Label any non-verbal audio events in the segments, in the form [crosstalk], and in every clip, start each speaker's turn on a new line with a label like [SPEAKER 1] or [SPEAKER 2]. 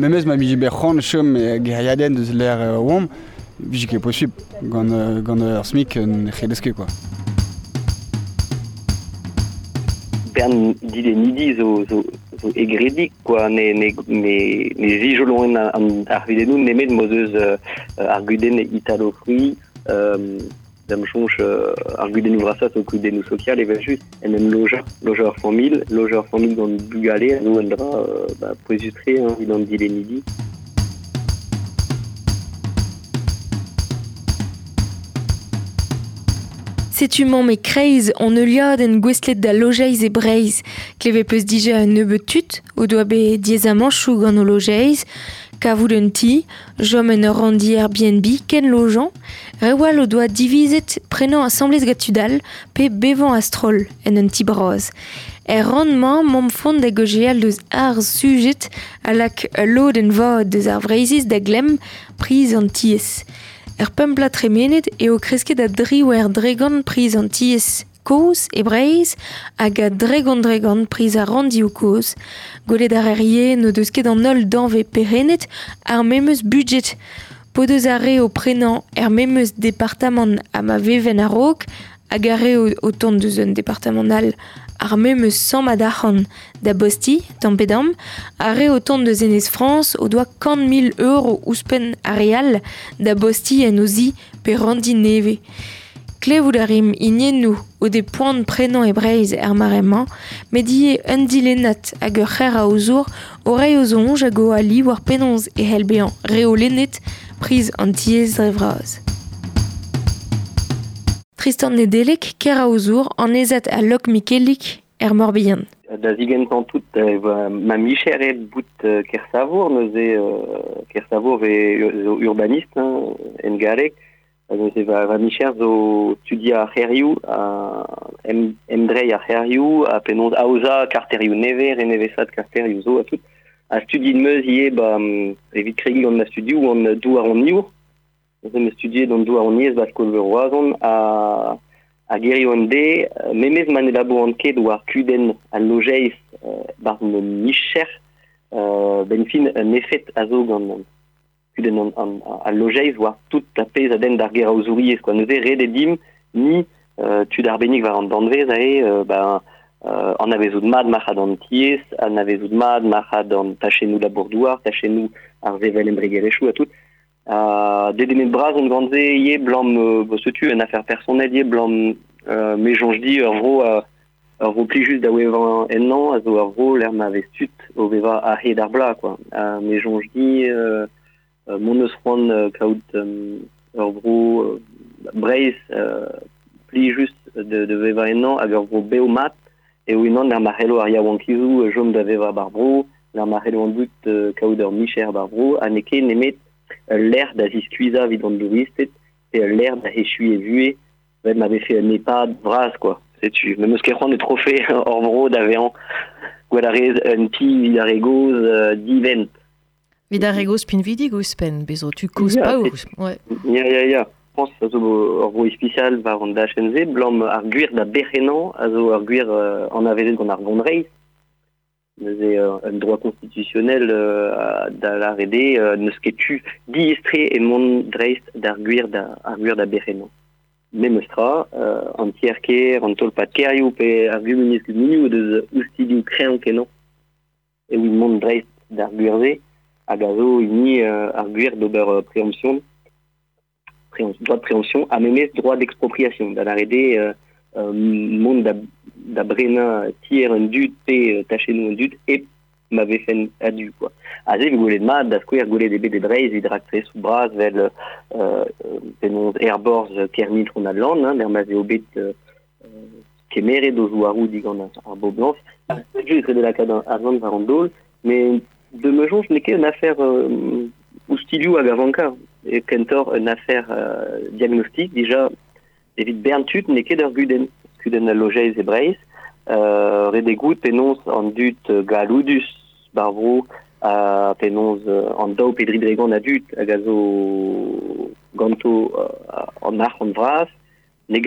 [SPEAKER 1] memez ma biji berchan chom e geriaden deus l'air euh, wom, biji ket possible gant, euh, gant ur smik un chedeske quoi.
[SPEAKER 2] Bern dit nidi zo, zo, zo egredik, quoi, ne, ne, ne, ne zijolon an ar videnou nemet mozeuz euh, ar guden italo-frui, euh, dam chonch euh, ar guden ouvrassat o guden social e just en en loja, loja ar famil, loja ar famil gant bugale, zo en dra euh, bah, hein, vidant dit nidi.
[SPEAKER 3] Setumant me kreiz on euliad en gwestlet da lojeiz e breiz, kleve peus dije a neube tut, o doa be diezamant chou gant kavout un ti, jom en ur Airbnb ken lojan, rewal o doa divizet prenant assemblez gatudal pe bevan astrol en un ti broz. Er rendement mom fond da gojeal deus ar sujet alak lod en vod deus ar vreizis da glem priz an ties. Er pempla tremenet e o kresket a driou er dregan ties koz e hag a dregan priz a randi o koz. Golet ar erie deus danve perennet ar budget. Po deus a re o prenan er memeus departament a ma veven a rok hag a re o, o departamental ar memeus da bosti, tampedam, a re o tont deus enez France o doa kant mil euro ouspen a real da bosti en ozi pe randi neve. Klevout a rim inienou o de poan prenan e breiz er maremman, met die un dilenat hag ur c'her a ouzour o rei o zonj hag o ali war penonz e helbean re o lennet priz an tiez drevraz. Tristan Nedelek, ker a ouzour an ezat a lok mikelik er morbihan.
[SPEAKER 2] Da zigentan tout va- ma micher e bout euh, ker savour, neuze euh, ker savour e zo urbaniste en garek, neuze va, va micher zo studi a c'herioù, a em, emdrei a c'herioù, a penons aoza karterioù neve, re nevesat karterioù zo a tout, a studi meus ie ba evit kregi gant ma studi ou an douar an niour, neuze me studi d'an douar an niez bas kolver oazon, a a geri on de, euh, memez man e labo an ket war kuden al lojeiz euh, bar micher, euh, ben fin un effet a zo gant kuden an, an, al lojeiz war tout a pez a den d'ar gera ouzouries, quoi. Neuze red e dim ni euh, tud ar benig war an danvez a e, euh, ben, euh, an avezout mad marad an tiez, an avezout mad marad an tachenou labourdouar, tachenou ar zevel embregerechou a tout, Uh, de demet braz on gantze ye blam euh, bo setu en affaire personnelle ye blam euh, me jonj di ur vro uh, ur vro pli just da wevan en an a zo ur vro l'er ma vestut o veva a he d'ar bla quoi uh, euh, euh, c'hoant euh, kaout um, ur vro euh, pli just de, de veva en an hag ur vro beo mat e o inan l'er ma hello ar yawankizou euh, jom da veva bar bro l'er ma hello an ur micher bar bro nemet l'air da ziskuiza vid an douristet et l'air da hechui e vue ouais, m'avait fait un EHPAD vras quoi. C'est tu même ce qu'on est trop fait hors vro d'avion guadarez un
[SPEAKER 4] ar regoz pin vidig ouspen, bezo tu kouz
[SPEAKER 2] Ya,
[SPEAKER 4] pa. Ouais.
[SPEAKER 2] ya ya ya. Pense a zo hors vro spécial var an da chenze blam ar guir da berrenan a zo ar guir euh, an avezet gant ar vondreiz neuze euh, un droit constitutionnel euh, da la RD euh, neus ket tu diestre e mont dreist d'ar guir da ar guir da berrenan memestra euh, an tierker an tol pat kerioù pe ar gumuniz guminiou deus oustidiou krean kenan e oin mont dreist d'ar guirze a zo ini euh, ar guir d'ober euh, préemption. Préem- droit de préemption a memez droit d'expropriation. RD euh, euh, mont da, brena tier un dud pe euh, tachenou un dud e m'avait fait adu quoi. A skouer golet de de breiz vid raktre sous bras vel euh, euh, airborz kermit ron a land hein, der ma ve obet euh, euh, kemere do blanc. De la kad ar vant var an dol mais de me jonge n'est qu'une affaire euh, ou stiliou hag avanka et kentor une affaire euh, diagnostique. Déjà evit berntut n'est guden. Guden a lojeiz e breiz euh, redegout dut euh, galoudus barvro a penons euh, an daou a ganto euh, an ar an vras de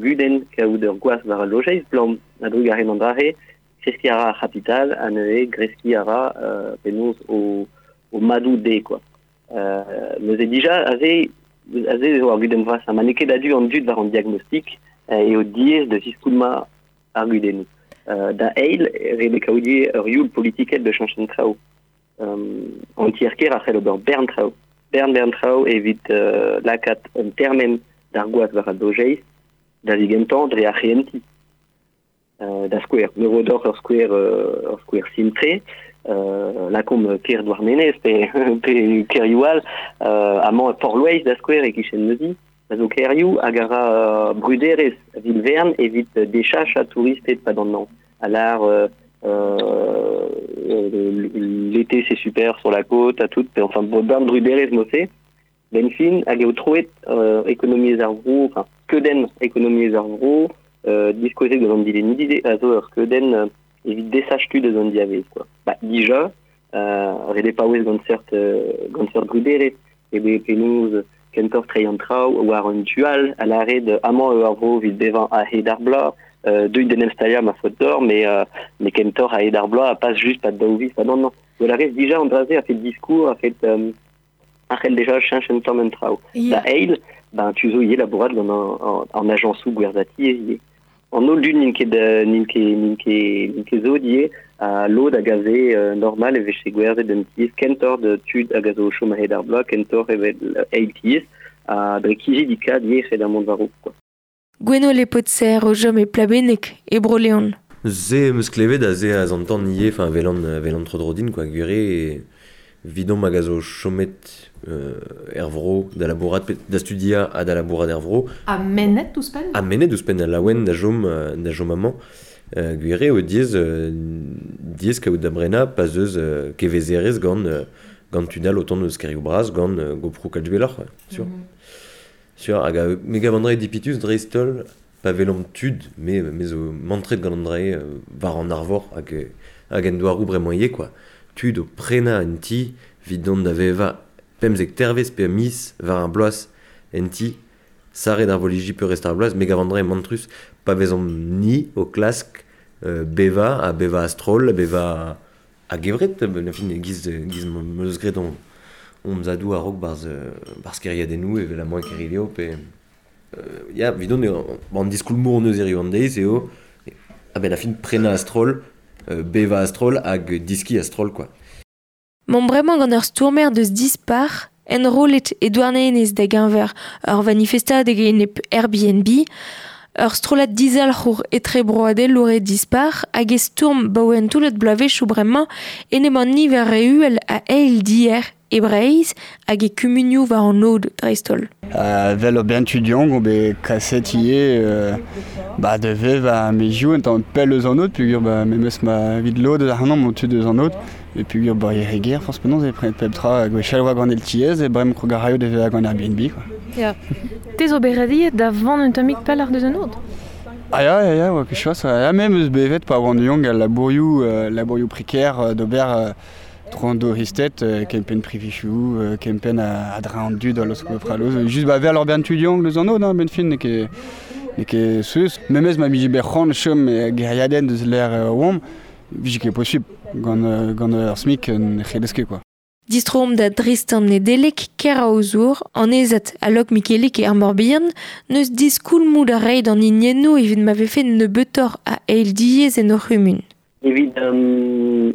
[SPEAKER 2] guden kaout ur a Kreskiara a capital, an e Greskiara euh, penaos au, Madou D, quoi. Euh, est déjà, avait, avait, argudem vas, a maneke da du an dud var an diagnostic, euh, et au diez de siskoulma argudenu. Da eil, rebe kaoudier ur youl politiket de chanchen trao. An tierker a c'hell ober Bern trao. Bern Bern trao evit euh, lakat un termen d'ar goaz var a dojeiz, da zigentan dre a c'henti. Euh, da skouer, neurodor ur skouer, euh, ur skouer simtre, euh, la kom ker douarnenez, pe, pe ker youal, euh, amant porlouez da skouer e kichen neuzi, a zo ker you hag ara euh, bruderez vilvern evit euh, dechach a touristet pa dan nan. Alar, euh, euh, l'été c'est super sur la côte, à tout, enfin, bon, bruderez mossé, ben fin, hag eo troet euh, ekonomiez ar vro, enfin, que den ekonomiez ar euh, diskozet de l'on dit nidide a zo ur que den euh, evit desachtu de zon diavez, quoi. Bah, déjà, euh, rede paouez gant cert, euh, gant cert brudere, ebe penaos kentor treian trao ou ar un tual a l'arrêt de amant eo ar vro vid bevan a he d'ar bla, euh, deuil den emstalia ma faute d'or, mais, euh, mais kentor a he d'ar bla a pas juste pas daouvis, pas non, non. De l'arrêt, déjà, Andraze a fait discours, a fait, euh, a fait déjà chinch en tom en trao. Da eil, ben, tu zo yé laborat gant an, an, an agencou gwerzati e yé. An ol dun ninket, ninket, ninket, ninket zo die, a lod a gaze euh, normal e veche gwerzet den tiez kentor de tud a gazo chom a ar blok, kentor evet eil tiez, a dre kiji dika die ched ar mont varou, quoi.
[SPEAKER 3] Gweno le pot ser o jom e plabenek e broleon.
[SPEAKER 5] Ze meus klevet a ze a zantan nie, enfin velan, velan trodrodin, quoi, gure e vidon ma gazo chomet euh, ervro da labourat, pet- da studia a da labourat ervro,
[SPEAKER 4] A menet ouzpen
[SPEAKER 5] a menet eus pen a laouen da jom, euh, da jom amant, euh, gure o diez, euh, diez kaout da brena, pas eus euh, kevezerez gant, euh, gant autant eus kerioù braz, gant euh, goprou kalduelor, quoi, sur. Sur, hag a mega vandre dipitus dreistol, pa velom tud, me, me zo mantret gant andre euh, var an arvor hag, euh, hag en bremañ ye, quoi. tud o prena en ti vid dont da veva. Pemzek tervez pe mis var ar bloaz en ti. Sare d'ar voligi peu rest ar bloaz mega avandre mantrus pa vezom ni o klask euh, beva a beva astrol a beva a gevret na fin giz, giz meus gret on on zadou a rog barz, barz keria denou e vela moa kerileo pe ya vidon e an diskoul mour neus eri an deiz eo a ben a fin prena astrol beva astrol hag diski astrol, quoi.
[SPEAKER 3] Mon bremañ gant ur stourmer deus dispar, en rolet e douarnenez da genver ur manifestad ege enep Airbnb, ur strolat dizal c'hour etre broadel loure dispar, hag e stourm baouen toulet blave chou bremañ en emañ niver reuel a eil dier e breiz hag e kumunioù war an od dreistol.
[SPEAKER 1] Euh, vel o ben tudiong o be kaset ie euh, ba de me jou en tant pel eus an pugur ba me meus ma vid lod ar eus an out e pugur ba e reger fors penaos e pre pep tra gwe chalwa gant el tiez e brem de gant Airbnb quoi.
[SPEAKER 6] Te zo beradiet da vant un tamik pel ar deus an out.
[SPEAKER 1] Ah ya ya ya oa ket chos ya même eus bevet pa wan yong al labourioù euh, labourioù precaire euh, d'ober euh, tron do histet euh, kempen privichou euh, kempen a, a dra an dud al osko fraloz just ba ver lor ben tudiong deus an out hein, ben fin ne ket ne ket seus memez ma chom e geriaden deus l'air euh, viji posib gant euh, gant ur smik en c'hedeske quoi.
[SPEAKER 3] Distrom da dristan ne delek ker a ouzour, an ezat a lok Mikelik e ar morbihan, neus diskoul moud a reid an inienno evit ma vefe ne beutor a eil diez en ur humun.
[SPEAKER 2] Evit um,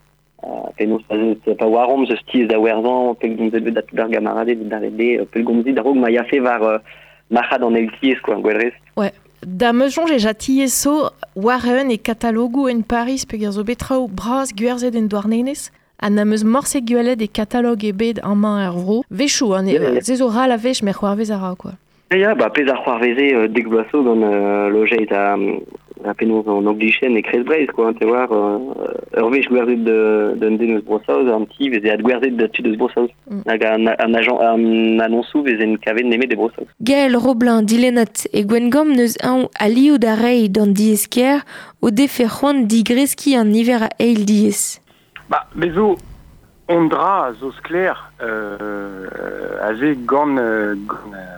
[SPEAKER 2] Uh, penaos pa, warom zeus tiez da werzan, pel gomzet bet da tout ar gamarade, da rede, pel gomzit da rog ma yafe var uh, marad an quoi, gwelrez.
[SPEAKER 4] Da jonge e jati eso waren e katalogou en Paris pe ger zo betrao braz gwerzet en douarnenez an na meus morse gwelet e katalog e bet an man vro. Vechou, an e,
[SPEAKER 2] Yeah, yeah.
[SPEAKER 4] ze zo ral a vech mer c'hoarvez a ra, quoi.
[SPEAKER 2] Ya, ba, pez ar c'hoarveze uh, dek blaso gant uh, a, la penaos en oglichen e kres breiz, quoi, te war, euh, ur vech gwerzet d'un den eus brosaoz, an ti, vez e ad gwerzet da tud eus brosaoz.
[SPEAKER 3] Mm.
[SPEAKER 2] Hag an, an, agent, an annonsou vez en kavet neme de brosaoz.
[SPEAKER 3] Gaël Roblin dilenat e gwengom neus an alioù da rei d'an diesker o defe c'hoant digreski an niver a eil diez.
[SPEAKER 7] Ba, bezo, on dra zo skler, euh, gant, euh, gant, euh,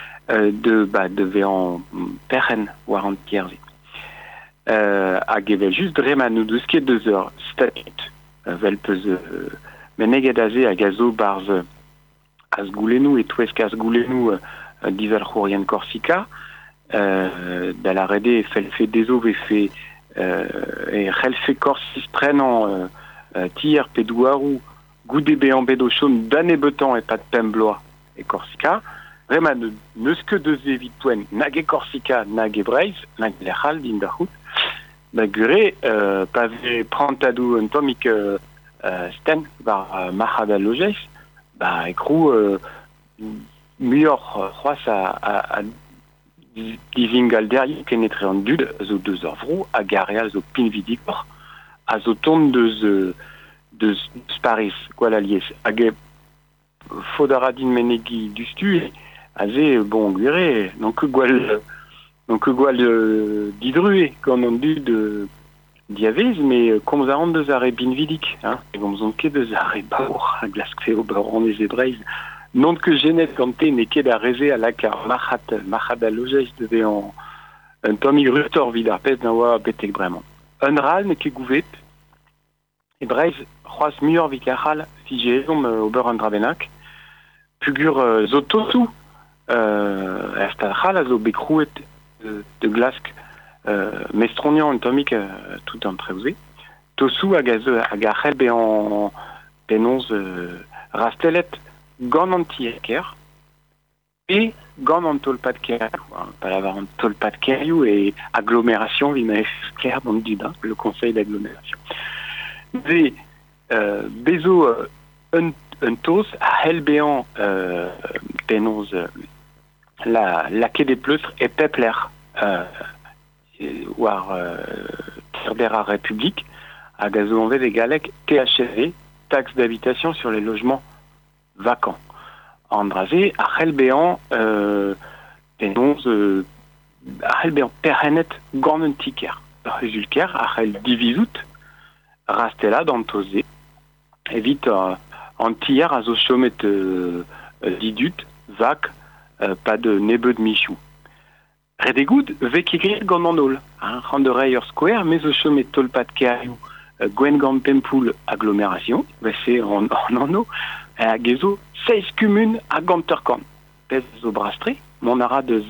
[SPEAKER 7] de, ba, de ve an perren war an tierze. Euh, hag evel just dreman nou deus ket deus ur statut, euh, vel peus euh, meneget euh, et touesk az goulenou euh, divel c'hourien Korsika, euh, da la rede fel fe dezo ve fe euh, e c'hell fe korsis prenan euh, euh, be ne, neus ket deus evit poen nag e Korsika nag e Breiz, nag le c'hall din da c'hout, ba gure euh, pa ve prantadou un tomik euh, euh, sten var euh, mahad a lojeiz, ba e krou euh, muior c'hoaz a, a, a divingal derri kenetre an dud zo deus ar vro a zo pinvidik war a zo tont deus euh, deus Paris gwal alies hag e fodara din menegi dustu e a ze bon gure non que gwal que gwal euh, didrue gant an dud euh, diavez mais komz a an deus ar e binvidik hein. E gomz an ket deus ar e baour a glaskfe o baour e zebreiz non que genet gante ne ket a reze a lakar machat machat a lojeiz de an un tomi rutor vid ar pez na oa betek bremañ. Un ral ne ket gouvet e breiz c'hoaz muior vik ar ral figezom euh, ober an drabenak pugur euh, euh, ral a zo bekrouet de, glask euh, mestronian un tomik euh, tout an treuze tosou hag a zo hag a c'hell be an penonz euh, rastelet gant an tieker e gant an tolpat kerioù, hein, pa lavar an tolpat kerioù e agglomération vi ma ker du bain, le conseil d'agglomération. Ve euh, bezo euh, un, un tos a hel bean euh, penonz euh, la, la ket de pleustre e pepler euh, war euh, République zo anvet e galek THV, taxe d'habitation sur les logements vacants. Andraze, a c'hell bean euh, penonz euh, a c'hell bean perrennet gant un tiker. Resulker, a c'hell divizout rastella d'an toze. Evit euh, an tier a zo chomet euh, euh, didut, vak, euh, pa de nebeu de michou. Redegout, vek egret gant an ol. Hein, ur square, mais zo chomet tolpat gwen gant pempoul agglomération, vese an, [laughs] an anno, hag ezo 16 kumun a ganterkan. Pez zo brastre, mon ara deus,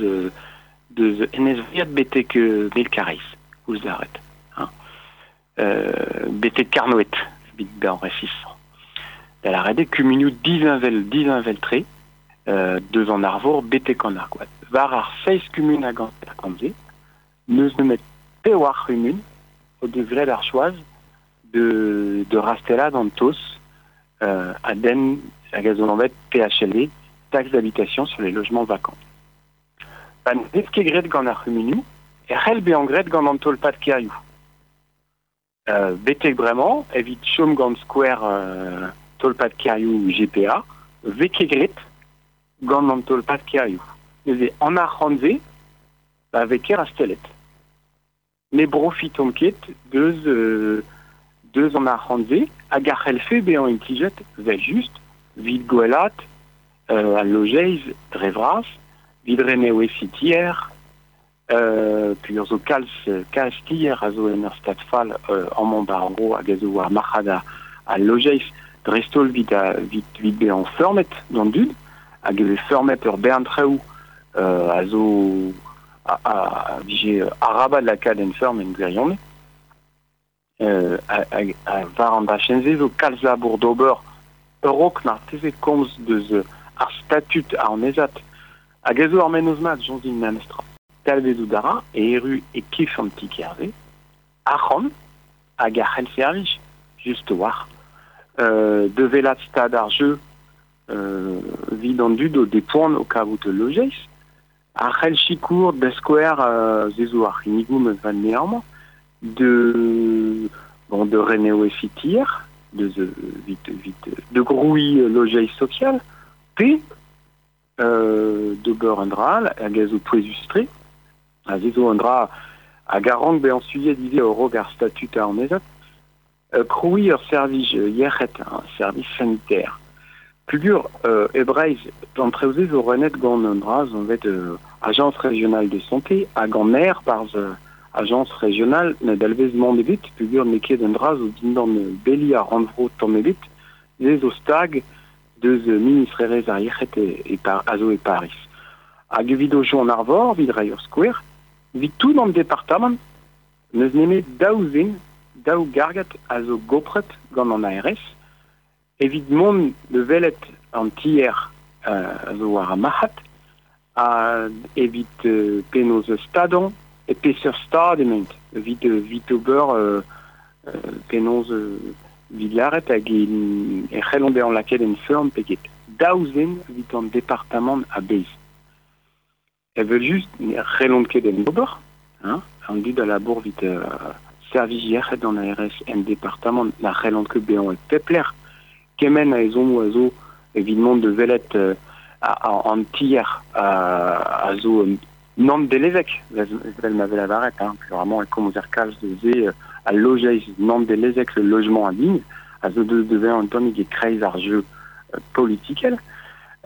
[SPEAKER 7] deus enezviat betek euh, melkareiz, ouz daret. Hein. Euh, betek karnoet, bit ben resis. Da la rede kumunioù dizinvel, dizinvel tre, euh, deus an arvor betek an argoat. Var ar 16 kumun a ganterkan ze, neus nemet pewar kumun, o ar de, de rastella d'an tos, euh, à Den, à Gazolambet, PHLD, taxe d'habitation sur les logements vacants. Ban deske gret gant ar ruminu, e c'hell be an gret gant an tolpat keriou. Euh, betek bremañ, evit chom gant square euh, tolpat keriou GPA, veke gret gant an tolpat keriou. Neuze an ar c'hanze, ba veke rastelet. ne profitom ket deus, euh, deus an ar c'hanze, hag ar c'helfe vid gwelat, euh, al lojeiz dre vras, vid rene oe fitier, euh, puis zo kalz, kalz a en ur stad fall euh, an a a, drestol vid, a, vid, vid bezañ fermet d'an dud, hag e ur bern traoù euh, a zo a, a, kad en euh, a, a, a chenze zo kalza bour d'ober eurok teze komz deus statut ar nezat hag a zo nanestra talvezou dara e eru e kif an ti kerve ac'han hag ar c'helfervij just war euh, de velat stad ar jeu euh, vid an dud o de kavout lojeiz ar c'hel chikour beskouer euh, zezo ar c'hinnigoum van nearma de bon de Reneo et Fitir de de vite vite de groui logei social p euh, de beur andral a gazo poesustre a zezo andra a garant be an suye dize au regard statut a an euh, croui ur service yechet un service sanitaire Pugur euh, ebreiz d'entreuse zo renet gant an dra an vet euh, agence régionale de santé hag an air par euh, agence régionale ne dalvez mandebit pugur neket d'un dra zo dindan beli a randvro tammebit ze zo stag deus ministrerez ar yechet e, e par, a zo e Paris. Hag evit o jo an arvor, vid raiur square, vid tout dans le département, neus nemet daouzin, daou gargat a zo gopret gant an ARS, evit mont velet an tier euh, zo a mahat, a evit euh, penoz stadon, e peser stad ement, evit, euh, vit ober euh, euh, penoz euh, vilaret hag en e c'hellon an laket en feurm peget. Daouzen a bez. E veut just ne c'hellon ket en hein, an service yechet an ARS en departement na c'hellon ket be an e pepler, kemen a ezon oazo evidemment de velet euh, an tier a, a zo euh, nan de lezek, vel ma vel a varet, hein, plus vraiment e er kalz de ze euh, a lojeiz nan de lezek le logement a ligne, a zo de devez an tonig e kreiz ar jeu euh, politikel.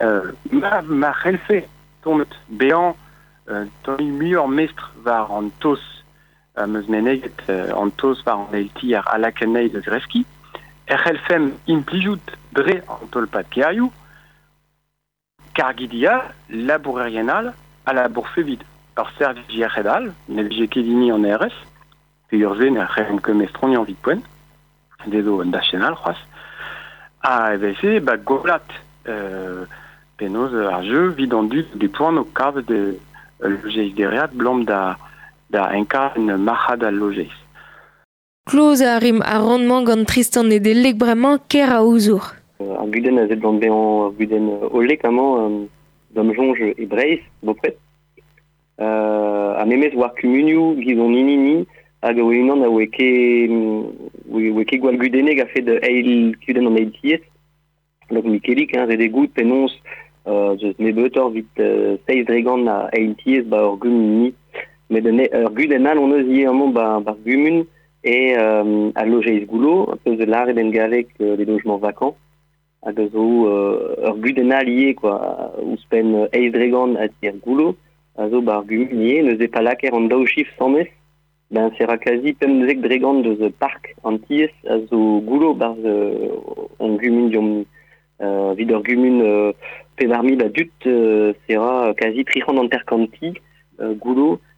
[SPEAKER 7] Euh, ma, ma c'helfe tonet bean euh, tonig muur mestre var an tos euh, meus meneget euh, an tos var an elti ar alakenei de greski, er c'helfem implijout dre an tolpat keaioù, kargidia labourerienal a labour fevid ar service yec'hedal, ne vije kedini an ERS, pe urze ne c'hellon ket mestroni an vid poen, dezo an dachenal c'hoaz, a evese ba golat euh, penoz ar jeu an de o kav de euh, da, da enka un marc'had al lojez.
[SPEAKER 3] Kloz a rim a rendement gant tristan e delek bremañ ker a ouzour.
[SPEAKER 2] Euh, ar guden a zet d'an bean ar guden o olek amañ um, d'am jonge e breiz, bopret. Euh, a memez war kumunioù gizon nini ni hag oe unan a oe ket oe ket gwal gudene gafet eil kuden an eil tiet. Log mikelik, hein, zet e gout penons euh, zeus nebetor vit euh, seiz dregan a eil tiez ba ur gum nit ni. Met de ne, ur gudenal on eus ye amont ba, ba gumun e euh, a lojeiz goulo, a peus de lare den galek euh, des logements vacants. Hag a zo euh, ur gudenal ie, quoi, ouspen euh, eiz dregan a tier goulo, a zo bar gumun ie, neus e palaker an daou chif sanez, ben sera quasi pemzek dregan deus park an tiez a zo goulo bar euh, an gumun diom euh, vid ur gumun euh, pevarmi ba dut euh, sera quasi trichan an terkanti euh, goulo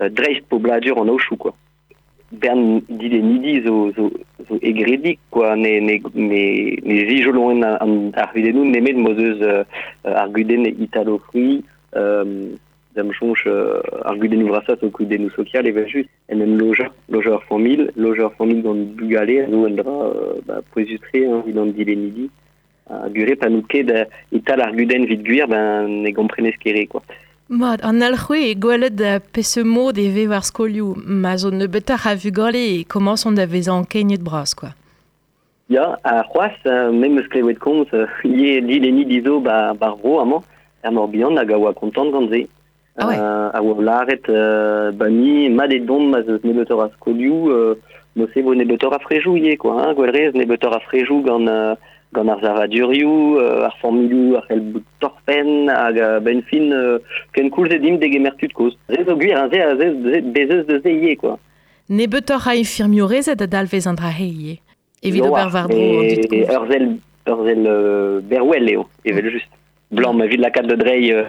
[SPEAKER 2] uh, dreist bobladur an ochu quoi. Bern dile nidi zo, zo, zo egredik quoi. Ne, ne, ne, ne zijolon an, an ar gudenou nemet mozeuz uh, ar guden italo frui um, dam chonch uh, ar gudenou vrasat o gudenou social e just en en loja loja ur famil loja ur famil gant bugale nou en dra uh, ba, poezustre hein, vidant dile nidi a gure pa nou ket uh, ital ar guden vid guir ben ne gomprenes kere quoi
[SPEAKER 4] Mod, an alc'hwe e gwelet da pese mod e ve war skolioù, ma zo ne betar a vu gole e komanz on da vez an kenyet bras, quoi.
[SPEAKER 2] Ya, a c'hoaz, uh, mem eus klevet komz, uh, ie [laughs] di leni dizo ba, bar bro amañ, er morbihan hag a oa kontant gant ze.
[SPEAKER 4] Ah ouais.
[SPEAKER 2] Uh, a oa laret uh, bani, mat e dom ma zeus nebetor a skolioù, uh, no se vo nebetor a frejou ie, quoi, hein, gwelrez nebetor a frejou gant... Uh, gant ar zaradurioù, uh, ar formilioù ar el bout torpen, hag uh, ben fin uh, ken koulze dim de gemertud koz. Ze zo gwir ze a ze, ze bezeus de ie, quoi.
[SPEAKER 4] Ne betor a infirmio rezet a dalvez an dra heie. Evit
[SPEAKER 2] Yo,
[SPEAKER 4] ober war dro an.
[SPEAKER 2] Urzel, Urzel euh, Berwell, eo, evel just. Blanc, ma vid la kat de drei euh,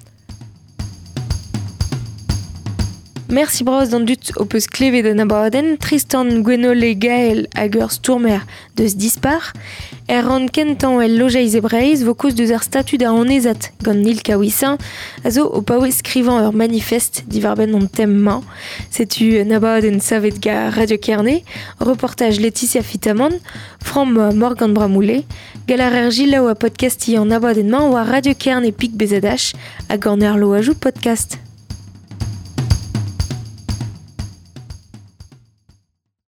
[SPEAKER 3] Merci bros d'an dut o peus klevet an Tristan Gwenole Gael hag ur stourmer deus dispar, er an kentan el lojeiz e breiz vo kouz deus ar statu da anezat Nil Kawissin, a zo o paouez manifest divarben an tem mañ. Setu an Radio Kerne, reportage Laetitia Fitamon, Fram Morgan Bramoulé, galar er gilaou a podcasti an abaden mañ war Radio Kerne pik bezadash hag an er lo ajou podcast.